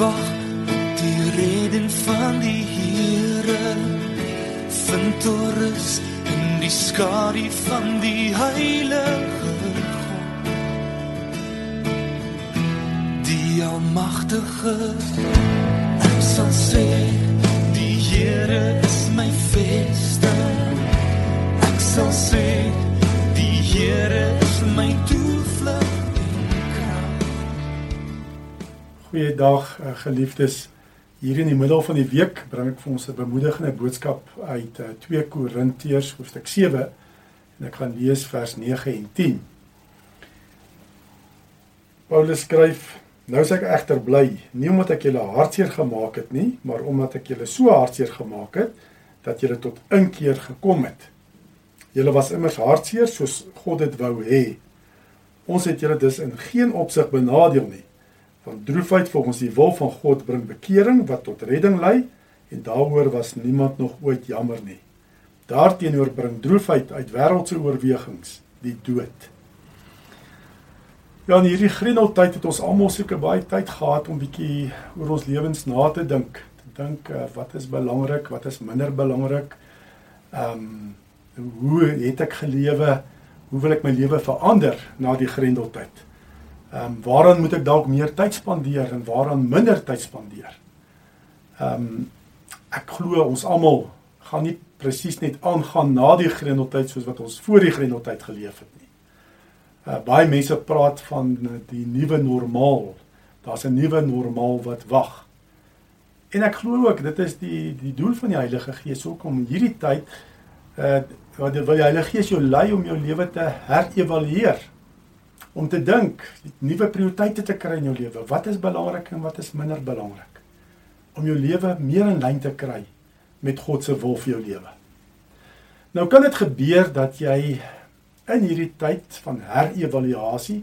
op die reden van die Here. Vind toerus in die skadu van die heilige God die almagtige ek sal sê die Here is my vesting. Ek sal sê Goeiedag eh, geliefdes. Hier in die middel van die week bring ek vir ons 'n bemoedigende boodskap uit eh, 2 Korintiërs hoofstuk 7 en ek gaan lees vers 9 en 10. Paulus skryf: Nou is ek egter bly, nie omdat ek julle hartseer gemaak het nie, maar omdat ek julle so hartseer gemaak het dat julle tot inkeer gekom het. Julle was immers hartseer soos God dit wou hê. Ons het julle dus in geen opsig benadeel nie Want droefheid volgens die wil van God bring bekering wat tot redding lei en daaroor was niemand nog ooit jammer nie. Daarteenoor bring droefheid uit wêreldse oorwegings die dood. Ja, in hierdie grendeltyd het ons almal seker baie tyd gehad om bietjie oor ons lewens na te dink. Te dink uh, wat is belangrik, wat is minder belangrik. Ehm um, hoe het ek gelewe? Hoe wil ek my lewe verander na die grendeltyd? Ehm um, waaraan moet ek dalk meer tyd spandeer en waaraan minder tyd spandeer? Ehm um, ek glo ons almal gaan nie presies net aangaan na die grendeltyd soos wat ons voor die grendeltyd geleef het nie. Uh baie mense praat van die nuwe normaal. Daar's 'n nuwe normaal wat wag. En ek glo ook dit is die die doel van die Heilige Gees ook om hierdie tyd uh wat die Heilige Gees jou lei om jou lewe te herëvalueer om te dink, nuwe prioriteite te kry in jou lewe. Wat is belangrik en wat is minder belangrik? Om jou lewe meer in lyn te kry met God se wil vir jou lewe. Nou kan dit gebeur dat jy in hierdie tyd van herëvaluasie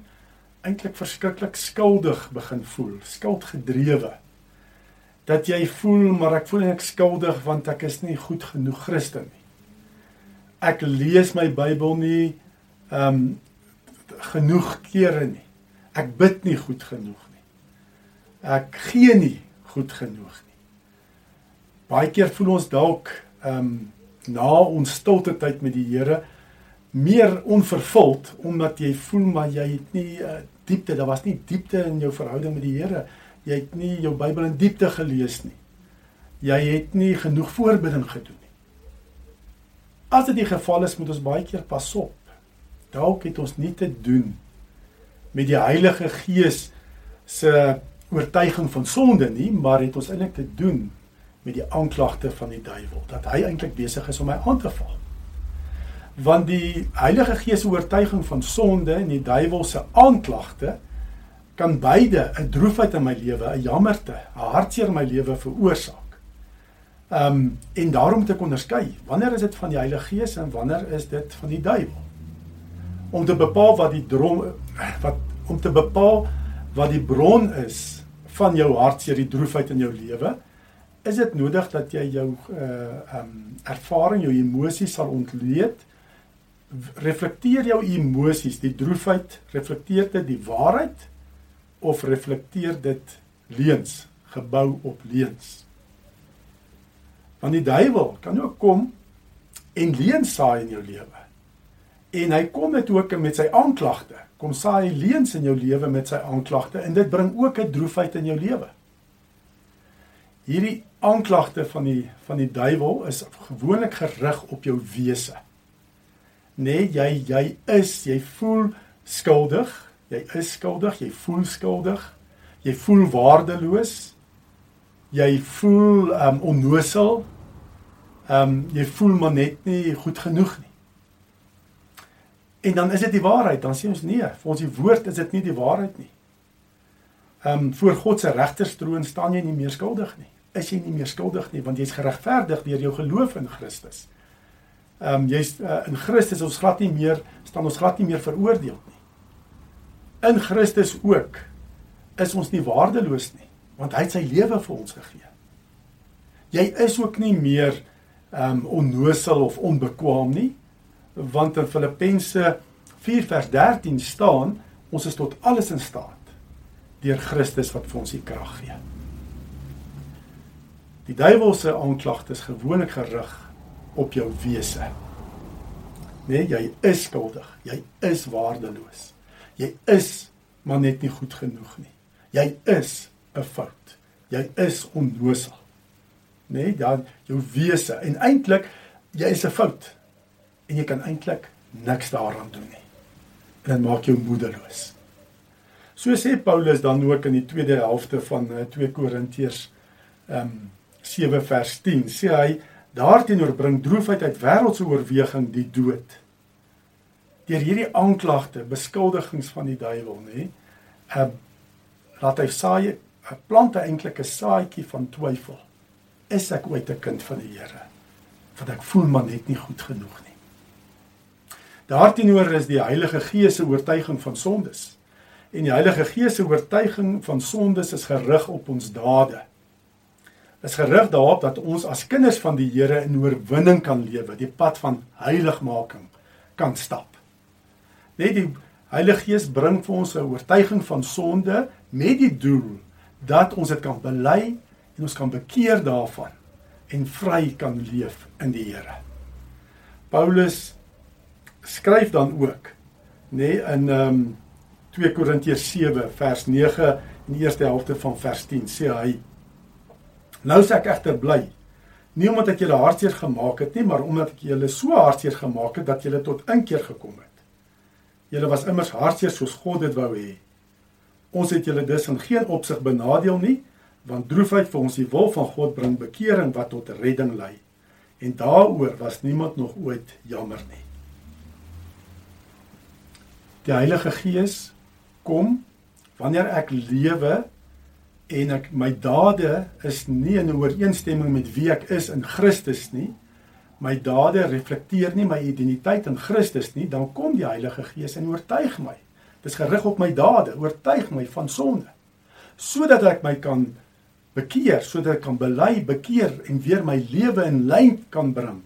eintlik verskriklik skuldig begin voel, skuldgedrewe. Dat jy voel maar ek voel ek skuldig want ek is nie goed genoeg Christen nie. Ek lees my Bybel nie. Ehm um, genoeg kere nie. Ek bid nie goed genoeg nie. Ek gee nie goed genoeg nie. Baie keer voel ons dalk ehm um, na ons stilte tyd met die Here meer onvervuld omdat jy voel maar jy het nie uh, diepte, daar was nie diepte in jou verhouding met die Here. Jy het nie jou Bybel in diepte gelees nie. Jy het nie genoeg voorbereiding gedoen nie. As dit die geval is, moet ons baie keer pas op dalk het ons nie te doen met die Heilige Gees se oortuiging van sonde nie, maar het ons eintlik te doen met die aanklagte van die duiwel dat hy eintlik besig is om my aan te val. Want die Heilige Gees se oortuiging van sonde en die duiwel se aanklagte kan beide 'n droefheid in my lewe, 'n jammerte, 'n hartseer in my lewe veroorsaak. Ehm um, en daarom moet ek onderskei, wanneer is dit van die Heilige Gees en wanneer is dit van die duiwel? Om te bepaal wat die drom wat om te bepaal wat die bron is van jou hartseer, die droefheid in jou lewe, is dit nodig dat jy jou uh um ervaring, jou emosies sal ontleed. Reflekteer jou emosies, die droefheid, reflekteer dit die waarheid of reflekteer dit leuns, gebou op leuns? Want die duiwel kan ook kom en leuns saai in jou lewe. En hy kom dit ook met sy aanklagte. Kom saai leuns in jou lewe met sy aanklagte en dit bring ook 'n droefheid in jou lewe. Hierdie aanklagte van die van die duiwel is gewoonlik gerig op jou wese. Nee, jy jy is, jy voel skuldig, jy is skuldig, jy voel skuldig, jy voel waardeloos. Jy voel um onnosel. Um jy voel maar net nie goed genoeg nie. En dan is dit die waarheid, dan sê ons nee, vir ons die woord is dit nie die waarheid nie. Ehm um, voor God se regterstroon staan jy nie meer skuldig nie. Is jy nie meer skuldig nie want jy's geregverdig deur jou geloof in Christus. Ehm um, jy's uh, in Christus ons glad nie meer staan ons glad nie meer veroordeel nie. In Christus ook is ons nie waardeloos nie want hy het sy lewe vir ons gegee. Jy is ook nie meer ehm um, onnosel of onbekwaam nie want in Filippense 4 vers 13 staan ons is tot alles in staat deur Christus wat vir ons die krag gee. Die duiwel se aanklagte is gewoonlik gerig op jou wese. Nee, jy is skuldig. Jy is waardeloos. Jy is maar net nie goed genoeg nie. Jy is 'n fout. Jy is onnoosal. Nee, dan jou wese en eintlik jy is 'n fout. En jy kan eintlik niks daaraan doen nie. En dit maak jou moedeloos. So sê Paulus dan ook in die tweede helfte van 2 eh, Korintiërs ehm um, 7 vers 10 sê hy daarteenoor bring droefheid uit wêreldse oorweging die dood. Deur hierdie aanklagte, beskuldigings van die duiwel, nê? Ehm laat hy saai 'n plant eintlik 'n saadjie van twyfel. Is ek ooit 'n kind van die Here? Want ek voel maar net nie goed genoeg nie. Daarteenoor is die Heilige Gees se oortuiging van sondes. En die Heilige Gees se oortuiging van sondes is gerig op ons dade is gerig daarop dat ons as kinders van die Here in oorwinning kan lewe, die pad van heiligmaking kan stap. Net die Heilige Gees bring vir ons 'n oortuiging van sonde met die doel dat ons dit kan bely en ons kan bekeer daarvan en vry kan leef in die Here. Paulus skryf dan ook nê nee, in ehm um, 2 Korintiërs 7 vers 9 in die eerste helfte van vers 10 sê hy Nou sê ek egter bly. Nie omdat ek julle hartseer gemaak het nie, maar omdat ek julle so hartseer gemaak het dat julle tot inkeer gekom het. Julle was immers hartseer soos God dit wou hê. Ons het julle dus in geen opsig benadeel nie, want droefheid vir ons die wil van God bring bekering wat tot redding lei. En daaroor was niemand nog ooit jammer nie. Die Heilige Gees kom wanneer ek lewe en ek my dade is nie in ooreenstemming met wie ek is in Christus nie. My dade reflekteer nie my identiteit in Christus nie, dan kom die Heilige Gees en oortuig my. Dis gerig op my dade, oortuig my van sonde. Sodat ek my kan bekeer, sodat ek kan bely, bekeer en weer my lewe in lyn kan bring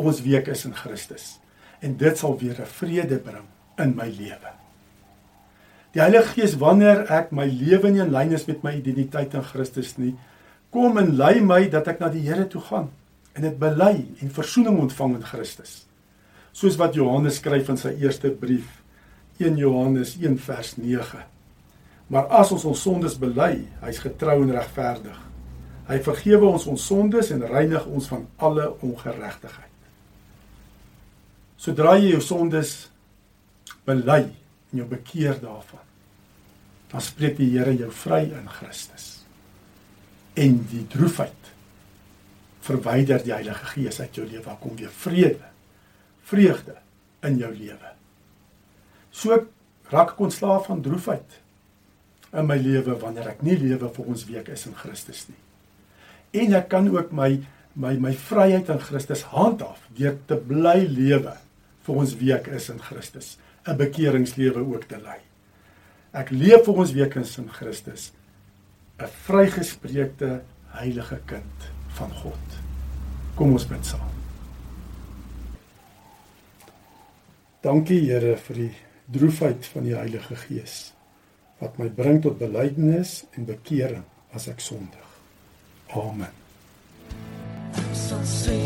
ons wie ek is in Christus. En dit sal weer 'n vrede bring in my lewe. Die Heilige Gees wanneer ek my lewe nie in lyn is met my identiteit in Christus nie, kom en lei my dat ek na die Here toe gaan en dit bely en verzoening ontvang in Christus. Soos wat Johannes skryf in sy eerste brief 1 Johannes 1 vers 9. Maar as ons ons sondes bely, hy's getrou en regverdig. Hy vergewe ons ons sondes en reinig ons van alle ongeregtigheid. Sodra jy jou sondes bely, en jou bekeer daarvan. Dan spreek die Here jou vry in Christus. En die droefheid verwyder die Heilige Gees uit jou lewe, daar kom weer vrede, vreugde in jou lewe. So raak ek ontslaaf van droefheid in my lewe wanneer ek nie lewe vir ons week is in Christus nie. En ek kan ook my my my vryheid in Christus handhaaf deur te bly lewe vir ons week is in Christus. 'n bekeringslewe ook te lei. Ek leef vir ons wekens in Christus, 'n vrygespreekte heilige kind van God. Kom ons bid saam. Dankie Here vir die droefheid van die Heilige Gees wat my bring tot belydenis en bekering as ek sondig. Amen. Sal sê